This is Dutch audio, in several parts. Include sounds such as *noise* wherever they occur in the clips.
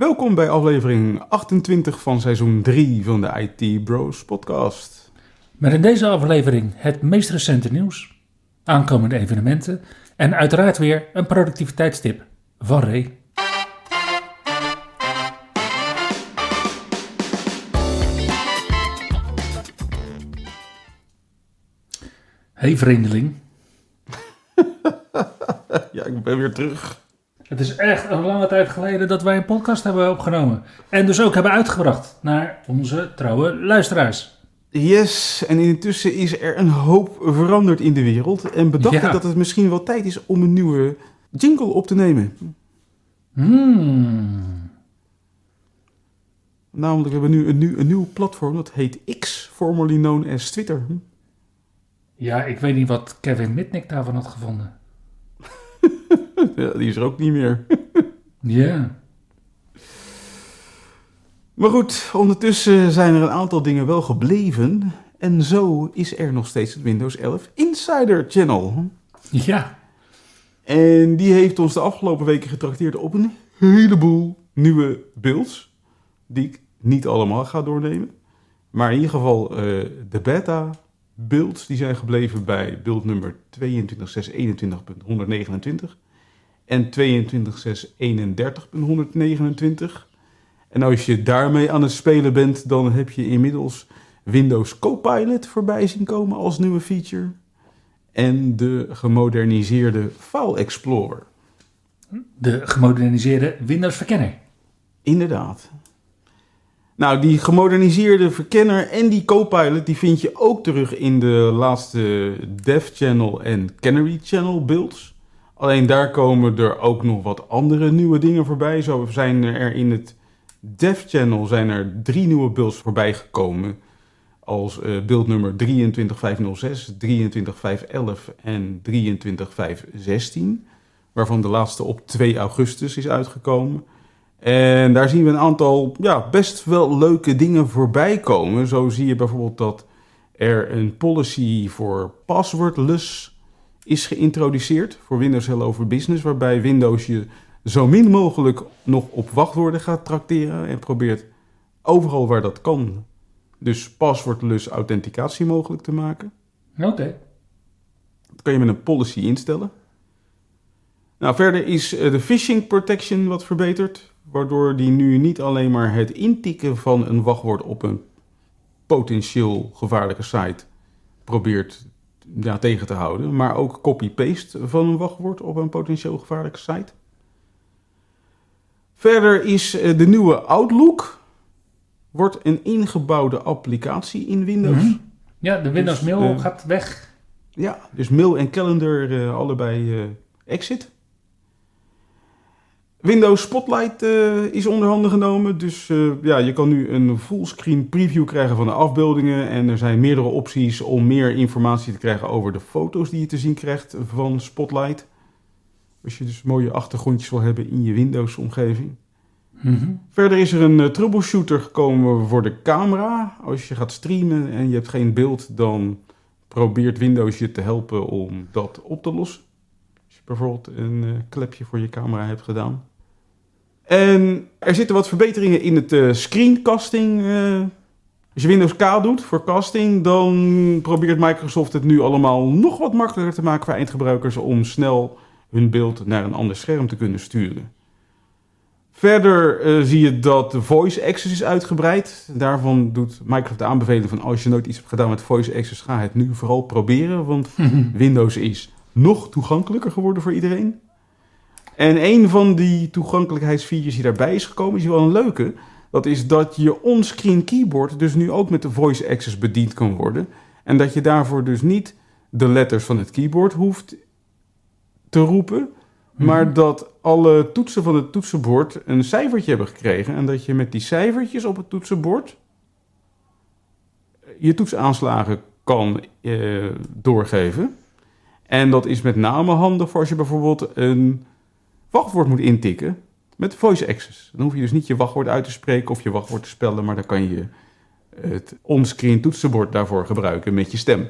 Welkom bij aflevering 28 van seizoen 3 van de IT Bros podcast. Met in deze aflevering het meest recente nieuws, aankomende evenementen en uiteraard weer een productiviteitstip van Ray. Hey vreemdeling, *laughs* Ja, ik ben weer terug. Het is echt een lange tijd geleden dat wij een podcast hebben opgenomen. En dus ook hebben uitgebracht naar onze trouwe luisteraars. Yes, en intussen is er een hoop veranderd in de wereld. En bedacht Ja. ik dat het misschien wel tijd is om een nieuwe jingle op te nemen. Hmm. Namelijk, we hebben nu een, nieuw- een nieuw platform, dat heet X, formerly known as Twitter. Ja, ik weet niet wat Kevin Mitnick daarvan had gevonden. Ja, *laughs* die is er ook niet meer. *laughs* Ja. Maar goed, ondertussen zijn er een aantal dingen wel gebleven. En zo is er nog steeds het Windows 11 Insider Channel. Ja. En die heeft ons de afgelopen weken getrakteerd op een heleboel nieuwe builds. Die ik niet allemaal ga doornemen. Maar in ieder geval eh, de beta builds die zijn gebleven bij build nummer 22.621.129 en 22.631.129. En als je daarmee aan het spelen bent, dan heb je inmiddels Windows Copilot voorbij zien komen als nieuwe feature. En de gemoderniseerde File Explorer. De gemoderniseerde Windows Verkenner. Inderdaad. Nou, die gemoderniseerde verkenner en die Copilot, die vind je ook terug in de laatste Dev Channel en Canary Channel builds. Alleen daar komen er ook nog wat andere nieuwe dingen voorbij. Zo zijn er in het Dev Channel zijn er drie nieuwe builds voorbij gekomen. Als eh, build nummer 23506, 23511 en 23516. Waarvan de laatste op 2 augustus is uitgekomen. En daar zien we een aantal ja, best wel leuke dingen voorbij komen. Zo zie je bijvoorbeeld dat er een policy voor passwordless is geïntroduceerd voor Windows Hello for Business, waarbij Windows je zo min mogelijk nog op wachtwoorden gaat trakteren en probeert overal waar dat kan, dus passwordless authenticatie mogelijk te maken. Oké. Dat kan je met een policy instellen. Nou, verder is eh, de phishing protection wat verbeterd, waardoor die nu niet alleen maar het intikken van een wachtwoord op een potentieel gevaarlijke site probeert ja, tegen te houden, maar ook copy-paste van een wachtwoord op een potentieel gevaarlijke site. Verder is eh, de nieuwe Outlook wordt een ingebouwde applicatie in Windows. Mhm. Ja, de Windows Dus, Mail eh, gaat weg. Ja, dus mail en calendar eh, allebei exit. Windows Spotlight eh, is onder handen genomen. Dus eh, ja, je kan nu een fullscreen preview krijgen van de afbeeldingen. En er zijn meerdere opties om meer informatie te krijgen over de foto's die je te zien krijgt van Spotlight. Als je dus mooie achtergrondjes wil hebben in je Windows-omgeving. Mhm. Verder is er een eh, troubleshooter gekomen voor de camera. Als je gaat streamen en je hebt geen beeld, dan probeert Windows je te helpen om dat op te lossen. Als je bijvoorbeeld een klepje voor je camera hebt gedaan. En er zitten wat verbeteringen in het eh, screencasting. eh. als je Windows K doet voor casting, dan probeert Microsoft het nu allemaal nog wat makkelijker te maken voor eindgebruikers om snel hun beeld naar een ander scherm te kunnen sturen. Verder eh, zie je dat de voice access is uitgebreid. Daarvan doet Microsoft de aanbeveling van als je nooit iets hebt gedaan met voice access, ga het nu vooral proberen. Want *laughs* Windows is nog toegankelijker geworden voor iedereen. En een van die toegankelijkheidsfeatures die daarbij is gekomen, is wel een leuke. Dat is dat je onscreen keyboard dus nu ook met de voice access bediend kan worden. En dat je daarvoor dus niet de letters van het keyboard hoeft te roepen. Maar dat alle toetsen van het toetsenbord een cijfertje hebben gekregen. En dat je met die cijfertjes op het toetsenbord je toetsaanslagen kan eh, doorgeven. En dat is met name handig voor als je bijvoorbeeld een wachtwoord moet intikken met voice access. Dan hoef je dus niet je wachtwoord uit te spreken of je wachtwoord te spellen, maar dan kan je het onscreen toetsenbord daarvoor gebruiken met je stem.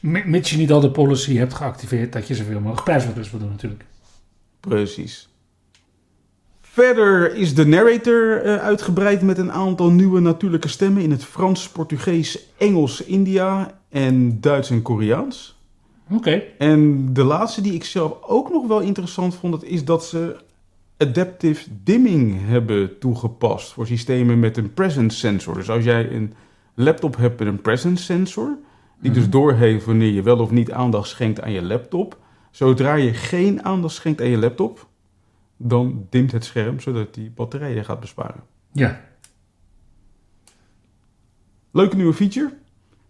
Mits je niet al de policy hebt geactiveerd dat je zoveel mogelijk prijsverlust wil doen natuurlijk. Precies. Verder is de narrator eh, uitgebreid met een aantal nieuwe natuurlijke stemmen in het Frans, Portugees, Engels, India en Duits en Koreaans. Oké. En de laatste die ik zelf ook nog wel interessant vond, dat is dat ze adaptive dimming hebben toegepast voor systemen met een presence sensor. Dus als jij een laptop hebt met een presence sensor, die dus Mhm. doorheeft wanneer je wel of niet aandacht schenkt aan je laptop, zodra je geen aandacht schenkt aan je laptop, dan dimt het scherm zodat die batterijen gaat besparen. Ja. Leuke nieuwe feature.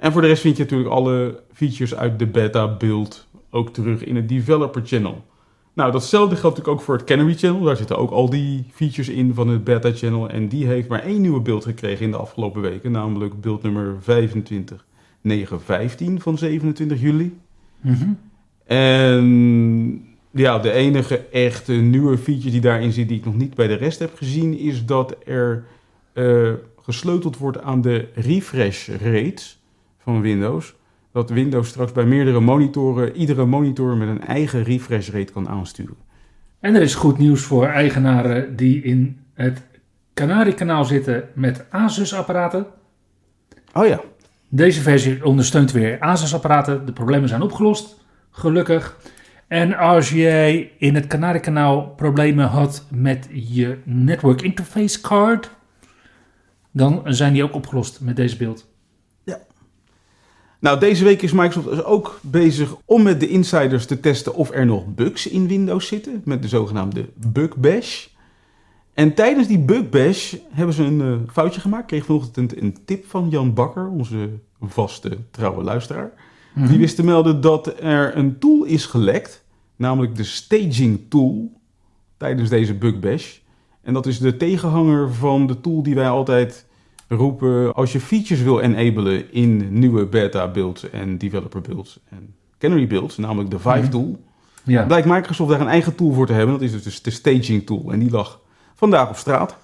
En voor de rest vind je natuurlijk alle features uit de beta build ook terug in het developer channel. Nou, datzelfde geldt natuurlijk ook voor het Canary channel. Daar zitten ook al die features in van het beta channel. En die heeft maar één nieuwe beeld gekregen in de afgelopen weken. Namelijk beeld nummer 25915 van 27 juli. Mhm. En ja, de enige echte nieuwe feature die daarin zit, die ik nog niet bij de rest heb gezien, is dat er eh, gesleuteld wordt aan de refresh rates van Windows. Dat Windows straks bij meerdere monitoren, iedere monitor met een eigen refresh rate kan aansturen. En er is goed nieuws voor eigenaren die in het Canary-kanaal zitten met Asus-apparaten. Oh ja, Deze versie ondersteunt weer Asus-apparaten. De problemen zijn opgelost, gelukkig. En als jij in het Canary-kanaal problemen had met je Network Interface Card, dan zijn die ook opgelost met deze beeld. Nou, deze week is Microsoft dus ook bezig om met de insiders te testen of er nog bugs in Windows zitten, met de zogenaamde bug bash. En tijdens die bug bash hebben ze een eh, foutje gemaakt. Ik kreeg vanochtend een, een tip van Jan Bakker, onze vaste trouwe luisteraar. Die wist te melden dat er een tool is gelekt, namelijk de staging tool, tijdens deze bug bash. En dat is de tegenhanger van de tool die wij altijd roepen als je features wil enablen in nieuwe beta builds en developer builds en canary builds, namelijk de Vive Mhm. tool. Ja. Blijkt Microsoft daar een eigen tool voor te hebben. Dat is dus de staging tool. En die lag vandaag op straat.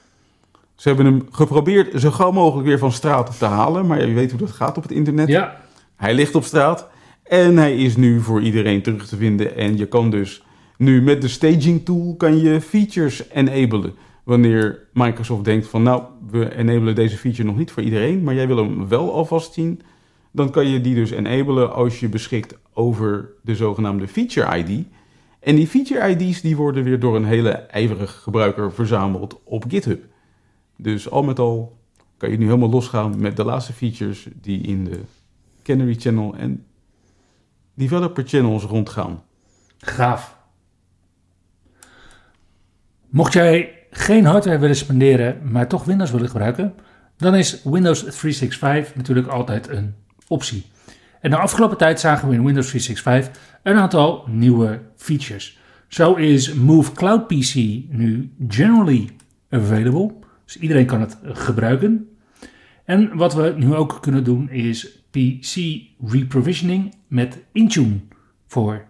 Ze hebben hem geprobeerd zo gauw mogelijk weer van straat te halen. Maar je weet hoe dat gaat op het internet. ja, Hij ligt op straat. En hij is nu voor iedereen terug te vinden. En je kan dus nu met de staging tool kan je features enablen. Wanneer Microsoft denkt van nou, we enablen deze feature nog niet voor iedereen. Maar jij wil hem wel alvast zien. Dan kan je die dus enablen als je beschikt over de zogenaamde feature ID. En die feature ID's die worden weer door een hele ijverige gebruiker verzameld op GitHub. Dus al met al kan je nu helemaal losgaan met de laatste features die in de Canary Channel en Developer Channels rondgaan. gaaf. Mocht jij geen hardware willen spenderen, maar toch Windows willen gebruiken, dan is Windows 365 natuurlijk altijd een optie. En de afgelopen tijd zagen we in Windows 365 een aantal nieuwe features. Zo is Move Cloud PC nu generally available. Dus iedereen kan het gebruiken. En wat we nu ook kunnen doen is PC reprovisioning met Intune voor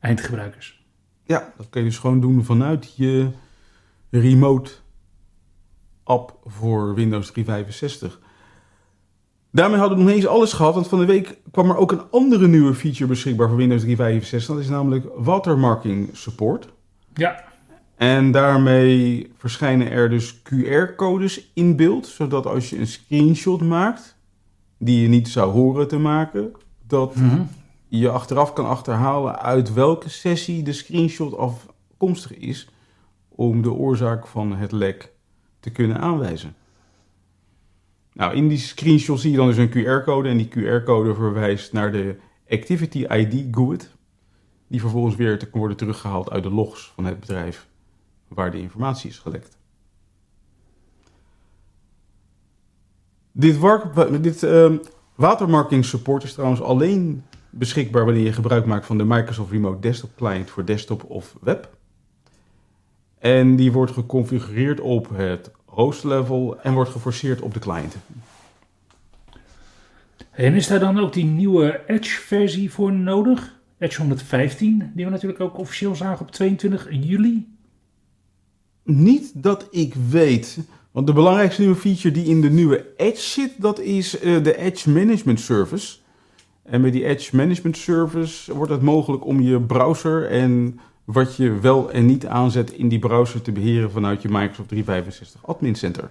eindgebruikers. Ja, dat kan je dus gewoon doen vanuit je remote app voor Windows 365. Daarmee hadden we nog niet eens alles gehad, want van de week kwam er ook een andere nieuwe feature beschikbaar voor Windows 365. Dat is namelijk watermarking support. Ja, En daarmee verschijnen er dus QR-codes in beeld, zodat als je een screenshot maakt, die je niet zou horen te maken, dat Mhm. je achteraf kan achterhalen uit welke sessie de screenshot afkomstig is, om de oorzaak van het lek te kunnen aanwijzen. Nou, in die screenshot zie je dan dus een QR-code en die QR-code verwijst naar de Activity ID GUID, die vervolgens weer te worden teruggehaald uit de logs van het bedrijf waar de informatie is gelekt. Dit, dit ehm, watermarking support is trouwens alleen beschikbaar wanneer je gebruik maakt van de Microsoft Remote Desktop Client voor desktop of web. En die wordt geconfigureerd op het host level en wordt geforceerd op de client. En is daar dan ook die nieuwe Edge-versie voor nodig? Edge 115, die we natuurlijk ook officieel zagen op 22 juli. Niet dat ik weet. Want de belangrijkste nieuwe feature die in de nieuwe Edge zit, dat is eh, de Edge Management Service. En met die Edge Management Service wordt het mogelijk om je browser en wat je wel en niet aanzet in die browser te beheren vanuit je Microsoft 365 Admin Center.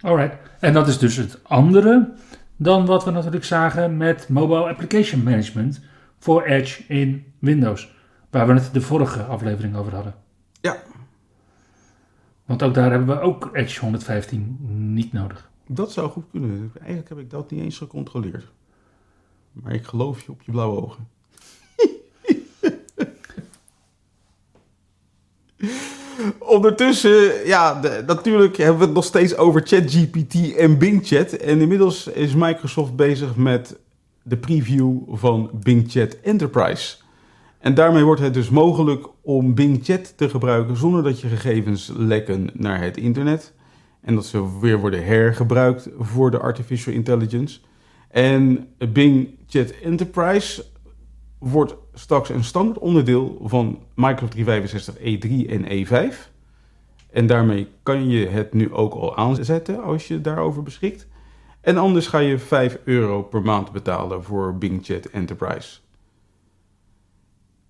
Alright, en dat is dus het andere dan wat we natuurlijk zagen met Mobile Application Management voor Edge in Windows, waar we het de vorige aflevering over hadden. Ja. Want ook daar hebben we ook Edge 115 niet nodig. Dat zou goed kunnen. Eigenlijk heb ik dat niet eens gecontroleerd. Maar ik geloof je op je blauwe ogen. *laughs* Ondertussen, ja, natuurlijk hebben we het nog steeds over ChatGPT en Bing Chat. En inmiddels is Microsoft bezig met de preview van Bing Chat Enterprise. En daarmee wordt het dus mogelijk om Bing Chat te gebruiken zonder dat je gegevens lekken naar het internet. En dat ze weer worden hergebruikt voor de artificial intelligence. En Bing Chat Enterprise wordt straks een standaard onderdeel van Microsoft 365 E3 en E5. En daarmee kan je het nu ook al aanzetten als je daarover beschikt. En anders ga je 5 euro per maand betalen voor Bing Chat Enterprise.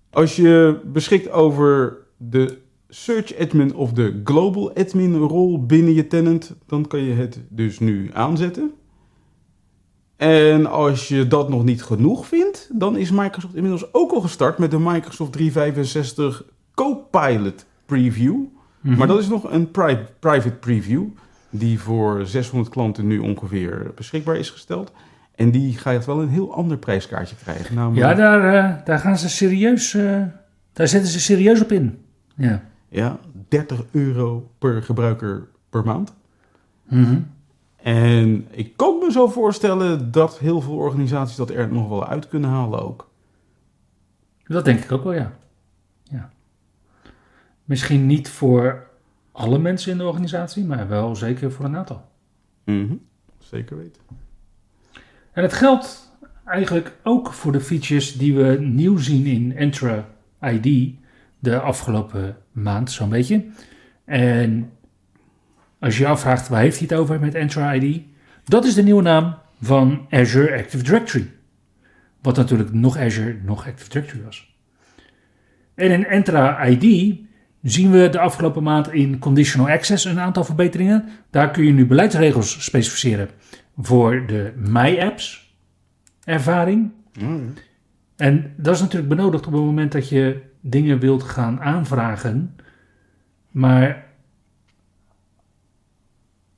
Als je beschikt over de Search Admin of de Global Admin rol binnen je tenant, dan kan je het dus nu aanzetten. En als je dat nog niet genoeg vindt, dan is Microsoft inmiddels ook al gestart met de Microsoft 365 Copilot Preview. Mhm. Maar dat is nog een pri- private preview, die voor 600 klanten nu ongeveer beschikbaar is gesteld. En die gaat wel een heel ander prijskaartje krijgen. Namelijk, Ja, daar, eh, daar gaan ze serieus, eh, daar zetten ze serieus op in. Ja. ja, 30 euro per gebruiker per maand. Mhm. En ik kan me zo voorstellen dat heel veel organisaties dat er nog wel uit kunnen halen ook. Dat denk ik ook wel, ja. ja. Misschien niet voor alle mensen in de organisatie, maar wel zeker voor een aantal. Mhm, Zeker weten. En het geldt eigenlijk ook voor de features die we nieuw zien in Entra ID de afgelopen maand, zo'n beetje. En als je je afvraagt waar heeft hij het over met Entra ID, dat is de nieuwe naam van Azure Active Directory. Wat natuurlijk nog Azure, nog Active Directory was. En in Entra ID zien we de afgelopen maand in Conditional Access een aantal verbeteringen. Daar kun je nu beleidsregels specificeren voor de My Apps ervaring. En dat is natuurlijk benodigd op het moment dat je dingen wilt gaan aanvragen. Maar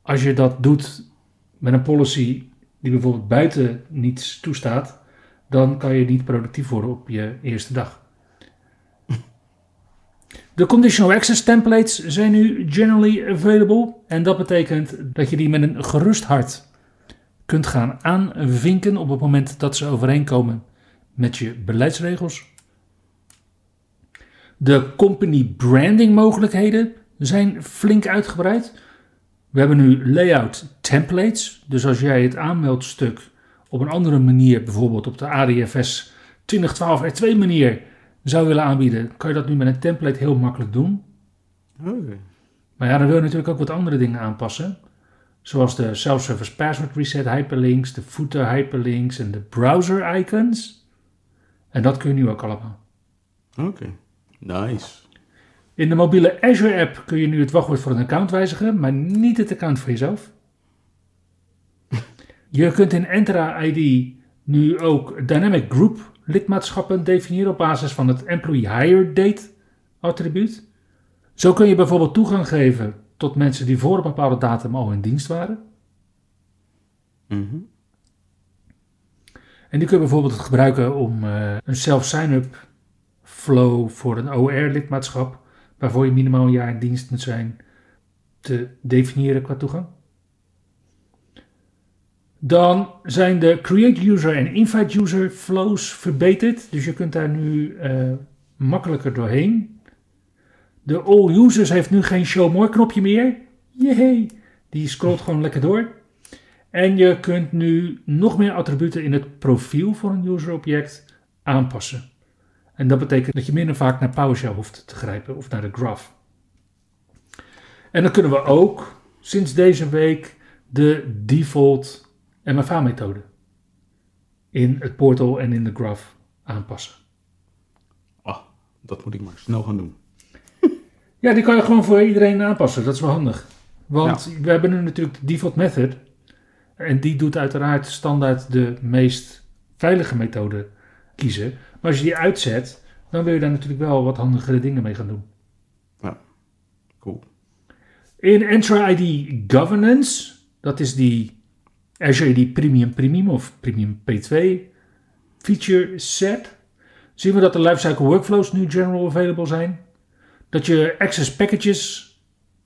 als je dat doet met een policy die bijvoorbeeld buiten niets toestaat, dan kan je niet productief worden op je eerste dag. De conditional access templates zijn nu generally available. En dat betekent dat je die met een gerust hart kunt gaan aanvinken op het moment dat ze overeenkomen met je beleidsregels. De company branding mogelijkheden zijn flink uitgebreid. We hebben nu layout templates. Dus als jij het aanmeldstuk op een andere manier, bijvoorbeeld op de ADFS 2012 R2 manier, zou willen aanbieden, kan je dat nu met een template heel makkelijk doen. Oké. Maar ja, dan wil je natuurlijk ook wat andere dingen aanpassen. Zoals de self-service password reset hyperlinks, de footer hyperlinks en de browser icons. En dat kun je nu ook allemaal. Oké. Nice. In de mobiele Azure app kun je nu het wachtwoord voor een account wijzigen, maar niet het account voor jezelf. *laughs* Je kunt in Entra ID nu ook Dynamic Group lidmaatschappen definiëren op basis van het Employee Hire Date attribuut. Zo kun je bijvoorbeeld toegang geven tot mensen die voor een bepaalde datum al in dienst waren. Mhm. En die kun je bijvoorbeeld gebruiken om eh, een self-sign-up flow voor een OR-lidmaatschap, waarvoor je minimaal een jaar in dienst moet zijn, te definiëren qua toegang. Dan zijn de create user en invite user flows verbeterd, dus je kunt daar nu eh, makkelijker doorheen. De All Users heeft nu geen Show More knopje meer. Jee, die scrolt gewoon lekker door. En je kunt nu nog meer attributen in het profiel van een user object aanpassen. En dat betekent dat je minder vaak naar PowerShell hoeft te grijpen of naar de graph. En dan kunnen we ook sinds deze week de default MFA-methode in het portal en in de graph aanpassen. Ah, dat moet ik maar snel gaan doen. *laughs* Ja, die kan je gewoon voor iedereen aanpassen. Dat is wel handig. Want we hebben nu natuurlijk de default method. En die doet uiteraard standaard de meest veilige methode kiezen. Maar als je die uitzet, dan wil je daar natuurlijk wel wat handigere dingen mee gaan doen. Ja, cool. In Entra ID Governance, dat is die Azure ID Premium Premium of Premium P2 feature set, zien we dat de lifecycle workflows nu general available zijn. Dat je access packages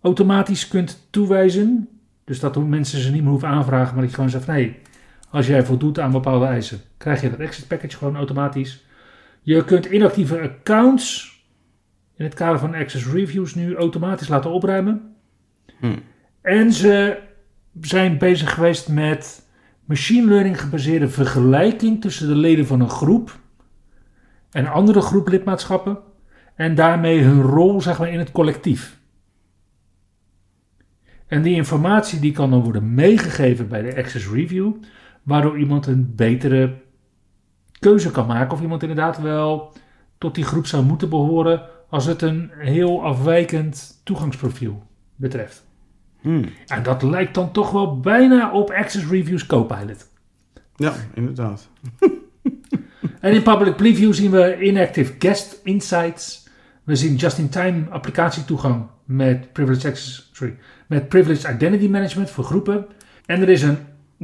automatisch kunt toewijzen. Dus dat mensen ze niet meer hoeven aanvragen, maar dat je gewoon zegt: nee, als jij voldoet aan bepaalde eisen, krijg je dat access package gewoon automatisch. Je kunt inactieve accounts in het kader van access reviews nu automatisch laten opruimen. Hm. En ze zijn bezig geweest met machine learning gebaseerde vergelijking tussen de leden van een groep en andere groep lidmaatschappen. En daarmee hun rol zeg maar, in het collectief. En die informatie die kan dan worden meegegeven bij de access review, waardoor iemand een betere keuze kan maken of iemand inderdaad wel tot die groep zou moeten behoren als het een heel afwijkend toegangsprofiel betreft. Hm. En dat lijkt dan toch wel bijna op Access Reviews Copilot. Ja, inderdaad. *laughs* En in Public Preview zien we Inactive Guest Insights. We zien just-in-time applicatietoegang met Privileged, access, sorry, met Privileged Identity Management voor groepen. En er is een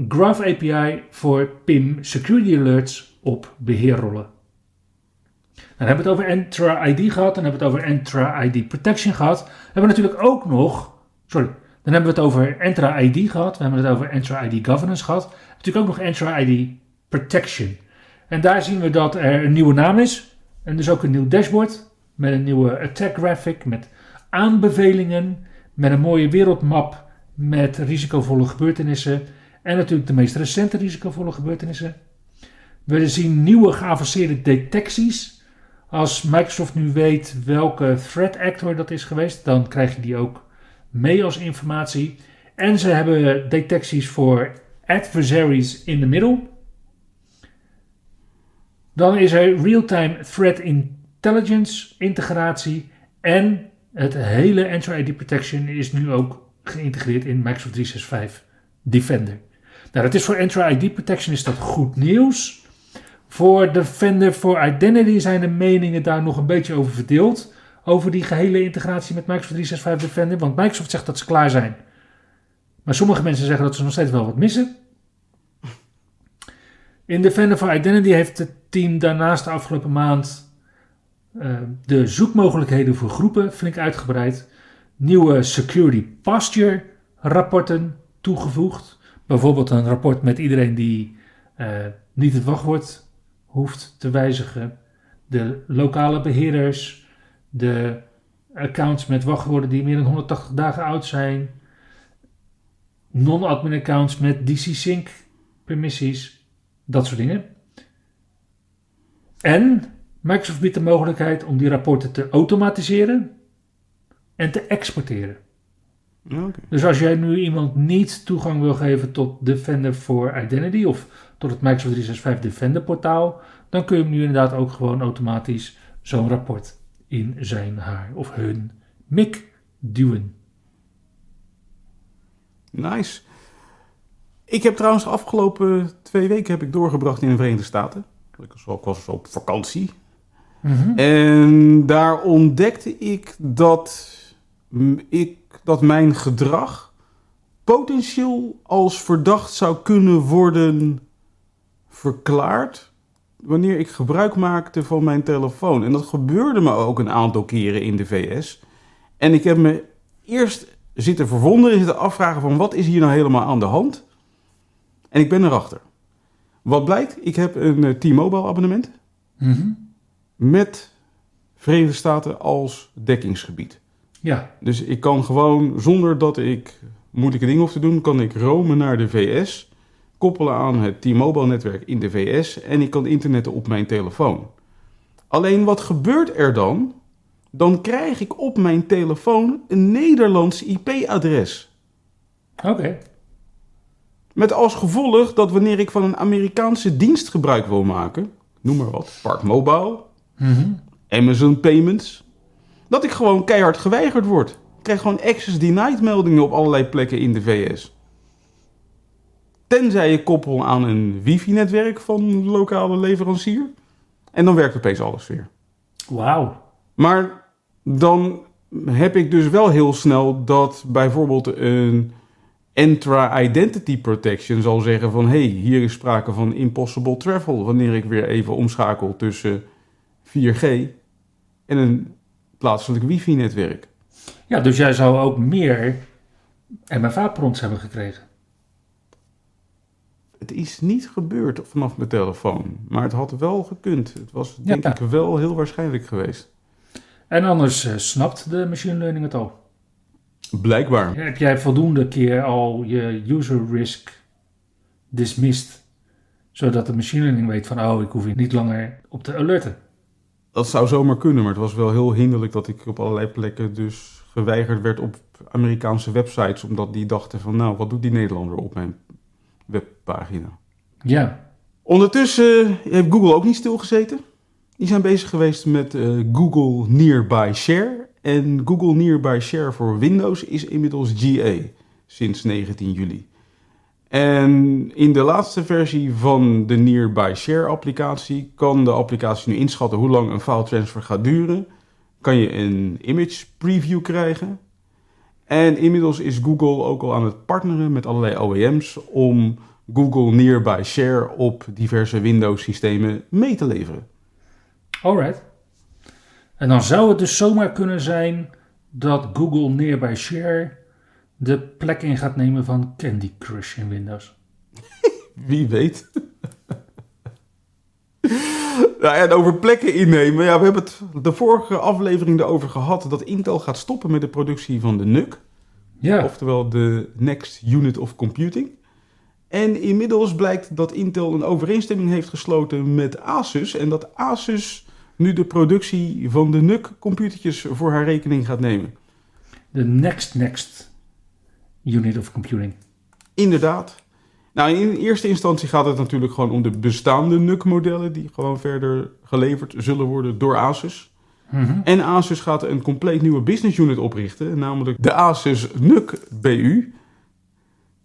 Graph API voor PIM Security Alerts op beheerrollen. Dan hebben we het over Entra ID gehad. Dan hebben we het over Entra ID Protection gehad. Dan hebben we natuurlijk ook nog... Sorry, dan hebben we het over Entra ID gehad. We hebben het over Entra ID Governance gehad. We natuurlijk ook nog Entra ID Protection. En daar zien we dat er een nieuwe naam is. En dus ook een nieuw dashboard. Met een nieuwe attack graphic. Met aanbevelingen. Met een mooie wereldmap. Met risicovolle gebeurtenissen. En natuurlijk de meest recente risicovolle gebeurtenissen. We zien nieuwe geavanceerde detecties. Als Microsoft nu weet welke threat actor dat is geweest, dan krijg je die ook mee als informatie. En ze hebben detecties voor adversaries in de middel. Dan is er real-time threat intelligence integratie. En het hele Entra ID Protection is nu ook geïntegreerd in Microsoft 365 Defender. Nou, dat is voor Entra ID Protection is dat goed nieuws. Voor Defender for Identity zijn de meningen daar nog een beetje over verdeeld. Over die gehele integratie met Microsoft 365 Defender. Want Microsoft zegt dat ze klaar zijn. Maar sommige mensen zeggen dat ze nog steeds wel wat missen. In Defender for Identity heeft het team daarnaast de afgelopen maand uh, de zoekmogelijkheden voor groepen flink uitgebreid. Nieuwe Security Posture rapporten toegevoegd. Bijvoorbeeld een rapport met iedereen die uh, niet het wachtwoord hoeft te wijzigen. De lokale beheerders, de accounts met wachtwoorden die meer dan 180 dagen oud zijn, non-admin accounts met DC-sync permissies, dat soort dingen. En Microsoft biedt de mogelijkheid om die rapporten te automatiseren en te exporteren. Okay. Dus als jij nu iemand niet toegang wil geven tot Defender for Identity of tot het Microsoft 365 Defender portaal, dan kun je hem nu inderdaad ook gewoon automatisch zo'n rapport in zijn haar of hun mik duwen. Nice. Ik heb trouwens de afgelopen twee weken heb ik doorgebracht in de Verenigde Staten. Ik was, op vakantie. Mm -hmm. En daar ontdekte ik dat, ik dat mijn gedrag potentieel als verdacht zou kunnen worden verklaard wanneer ik gebruik maakte van mijn telefoon. En dat gebeurde me ook een aantal keren in de VS. En ik heb me eerst zitten verwonderen, zitten afvragen van wat is hier nou helemaal aan de hand? En ik ben erachter. Wat blijkt, ik heb een T-Mobile abonnement mm -hmm. met Verenigde Staten als dekkingsgebied. Ja, Dus ik kan gewoon, zonder dat ik moeilijke dingen hoef te doen, kan ik roamen naar de VS, koppelen aan het T-Mobile netwerk in de VS en ik kan internetten op mijn telefoon. Alleen wat gebeurt er dan? Dan krijg ik op mijn telefoon een Nederlands IP-adres. oké. Met als gevolg dat wanneer ik van een Amerikaanse dienst gebruik wil maken, noem maar wat, Park Mobile, Mhm. Amazon Payments, dat ik gewoon keihard geweigerd word. Ik krijg gewoon access denied meldingen op allerlei plekken in de VS. Tenzij je koppel aan een wifi-netwerk van een lokale leverancier. En dan werkt opeens alles weer. Wauw. Maar dan heb ik dus wel heel snel dat bijvoorbeeld een Entra Identity Protection zal zeggen van... hé, hey, hier is sprake van impossible travel... wanneer ik weer even omschakel tussen 4G en een plaatselijk wifi-netwerk. Ja, dus jij zou ook meer MFA-prompts hebben gekregen. Het is niet gebeurd vanaf mijn telefoon, maar het had wel gekund. Het was denk Ja. ik wel heel waarschijnlijk geweest. En anders eh, snapt de machine learning het al. Blijkbaar. Heb jij voldoende keer al je user risk dismissed, zodat de machine learning weet van, oh, ik hoef hier niet langer op te alerten. Dat zou zomaar kunnen, maar het was wel heel hinderlijk dat ik op allerlei plekken dus geweigerd werd op Amerikaanse websites, omdat die dachten van nou, wat doet die Nederlander op mijn webpagina? Ja, Ondertussen heeft Google ook niet stilgezeten. Die zijn bezig geweest met eh, Google Nearby Share. En Google Nearby Share voor Windows is inmiddels GA sinds 19 juli. En in de laatste versie van de Nearby Share applicatie kan de applicatie nu inschatten hoe lang een file transfer gaat duren. Kan je een image preview krijgen. En inmiddels is Google ook al aan het partneren met allerlei OEM's om Google Nearby Share op diverse Windows systemen mee te leveren. alright. En dan zou het dus zomaar kunnen zijn dat Google Nearby Share de plek in gaat nemen van Candy Crush in Windows. *laughs* Wie weet. nou, en over plekken innemen. Ja, we hebben het de vorige aflevering erover gehad dat Intel gaat stoppen met de productie van de NUC. Ja, Oftewel de Next Unit of Computing. En inmiddels blijkt dat Intel een overeenstemming heeft gesloten met Asus. En dat Asus nu de productie van de NUC computertjes voor haar rekening gaat nemen. de next next unit of computing. Inderdaad. Nou, in eerste instantie gaat het natuurlijk gewoon om de bestaande NUC-modellen... die gewoon verder geleverd zullen worden door Asus. Mhm. En Asus gaat een compleet nieuwe business unit oprichten... namelijk de Asus NUC BU.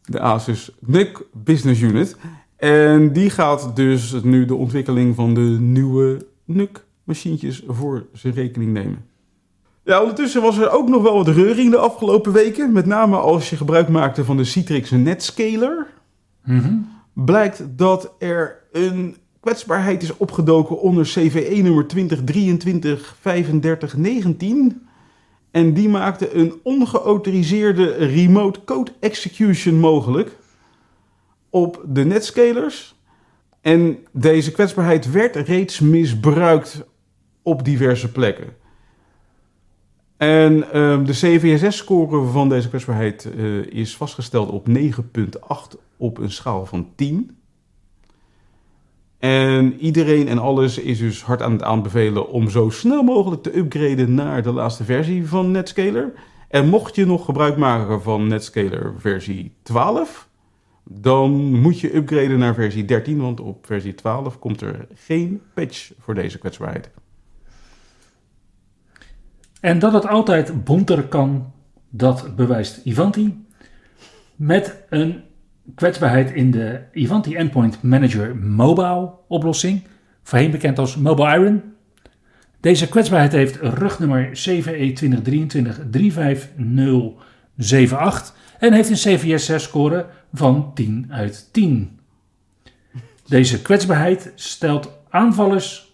De Asus NUC Business Unit. En die gaat dus nu de ontwikkeling van de nieuwe NUC-machientjes voor zijn rekening nemen. Ja, ondertussen was er ook nog wel wat reuring de afgelopen weken. Met name als je gebruik maakte van de Citrix Netscaler. Mhm. Blijkt dat er een kwetsbaarheid is opgedoken onder CVE nummer 2023-3519. En die maakte een ongeautoriseerde remote code execution mogelijk op de netscalers. En deze kwetsbaarheid werd reeds misbruikt op diverse plekken. En ehm, de CVSS-score van deze kwetsbaarheid eh, is vastgesteld op 9,8 op een schaal van 10. En iedereen en alles is dus hard aan het aanbevelen om zo snel mogelijk te upgraden naar de laatste versie van Netscaler. En mocht je nog gebruik maken van Netscaler versie 12, dan moet je upgraden naar versie 13, want op versie 12 komt er geen patch voor deze kwetsbaarheid. En dat het altijd bonter kan, dat bewijst Ivanti. Met een kwetsbaarheid in de Ivanti Endpoint Manager Mobile oplossing, voorheen bekend als Mobile Iron. Deze kwetsbaarheid heeft rugnummer E 7E2023-35078 en heeft een CVSS-score van 10 uit 10. Deze kwetsbaarheid stelt aanvallers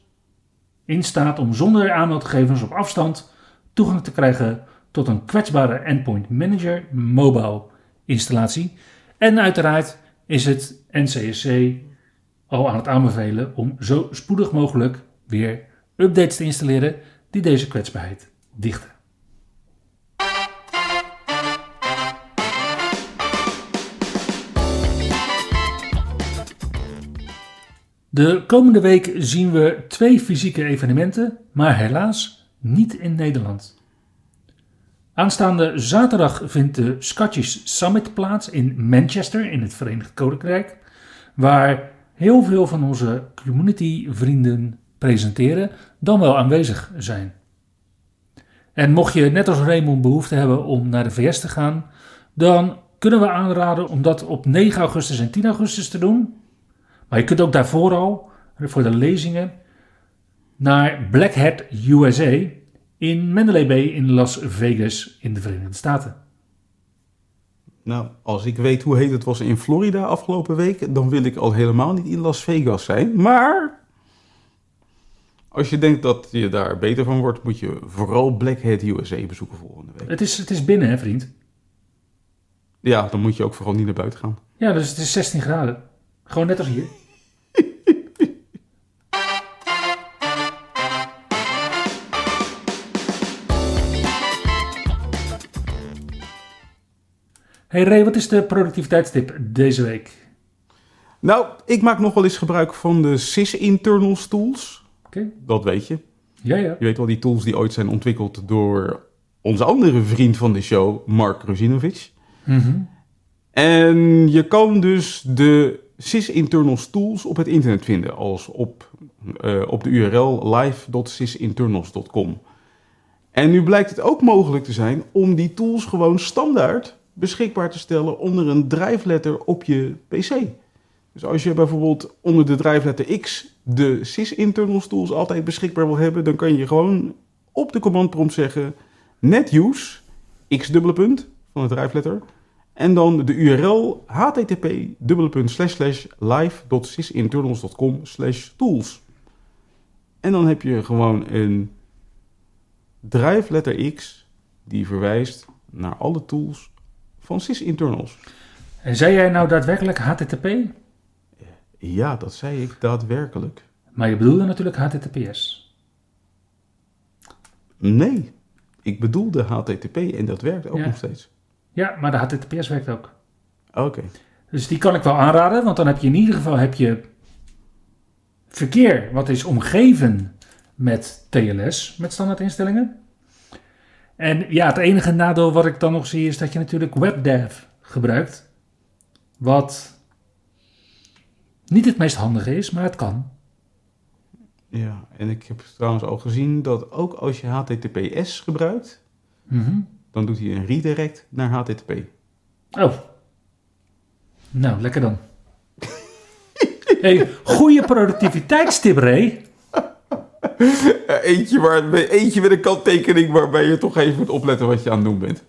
in staat om zonder aanmeldgegevens op afstand toegang te krijgen tot een kwetsbare Endpoint Manager mobile installatie. En uiteraard is het NCSC al aan het aanbevelen om zo spoedig mogelijk weer updates te installeren die deze kwetsbaarheid dichten. De komende week zien we twee fysieke evenementen, maar helaas niet in Nederland. Aanstaande zaterdag vindt de Scottish Summit plaats in Manchester in het Verenigd Koninkrijk, waar heel veel van onze community-vrienden presenteren, dan wel aanwezig zijn. En mocht je net als Raymond behoefte hebben om naar de VS te gaan, dan kunnen we aanraden om dat op 9 augustus en 10 augustus te doen. Maar je kunt ook daarvoor al, voor de lezingen, naar Black Hat USA in Mandalay Bay in Las Vegas in de Verenigde Staten. Nou, als ik weet hoe heet het was in Florida afgelopen week, dan wil ik al helemaal niet in Las Vegas zijn. Maar als je denkt dat je daar beter van wordt, moet je vooral Black Hat USA bezoeken volgende week. Het is, het is binnen, hè, vriend? Ja, dan moet je ook vooral niet naar buiten gaan. Ja, dus het is 16 graden. Gewoon net als hier. Hey Ray, wat is de productiviteitstip deze week? Nou, ik maak nog wel eens gebruik van de Sys Internals tools. Oké. Dat weet je. Ja, ja. Je weet wel die tools die ooit zijn ontwikkeld door onze andere vriend van de show, Mark Ruzinovic. Mhm. En je kan dus de Sys Internals tools op het internet vinden, als op, eh, op de URL live.sysinternals.com. En nu blijkt het ook mogelijk te zijn om die tools gewoon standaard beschikbaar te stellen onder een drijfletter op je PC. Dus als je bijvoorbeeld onder de drijfletter X de Sys Internals tools altijd beschikbaar wil hebben, dan kan je gewoon op de command prompt zeggen net use x dubbele punt van de drijfletter en dan de URL http live.sysinternals.com tools. En dan heb je gewoon een drijfletter X die verwijst naar alle tools van sysinternals. En zei jij nou daadwerkelijk HTTP? Ja, dat zei ik daadwerkelijk. Maar je bedoelde natuurlijk HTTPS. Nee, ik bedoelde HTTP en dat werkt ook Ja. nog steeds. Ja, maar de HTTPS werkt ook. Oké. Dus die kan ik wel aanraden, want dan heb je in ieder geval heb je verkeer wat is omgeven met TLS, met standaardinstellingen. En ja, het enige nadeel wat ik dan nog zie is dat je natuurlijk WebDev gebruikt. Wat niet het meest handige is, maar het kan. Ja, en ik heb trouwens al gezien dat ook als je HTTPS gebruikt, Mhm. dan doet hij een redirect naar HTTP. Oh. Nou, lekker dan. *laughs* hey, goede productiviteitstip, Ray. Eentje, waar, eentje met een kanttekening waarbij je toch even moet opletten wat je aan het doen bent.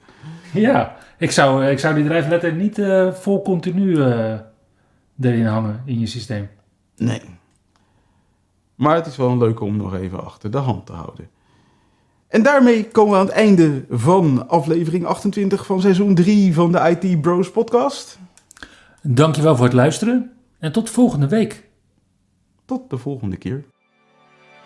Ja, ik zou, ik zou die drijfletter niet eh, vol continu eh, erin hangen in je systeem. Nee. Maar het is wel een leuke om nog even achter de hand te houden. En daarmee komen we aan het einde van aflevering 28 van seizoen 3 van de IT Bros podcast. Dankjewel voor het luisteren en tot volgende week. Tot de volgende keer.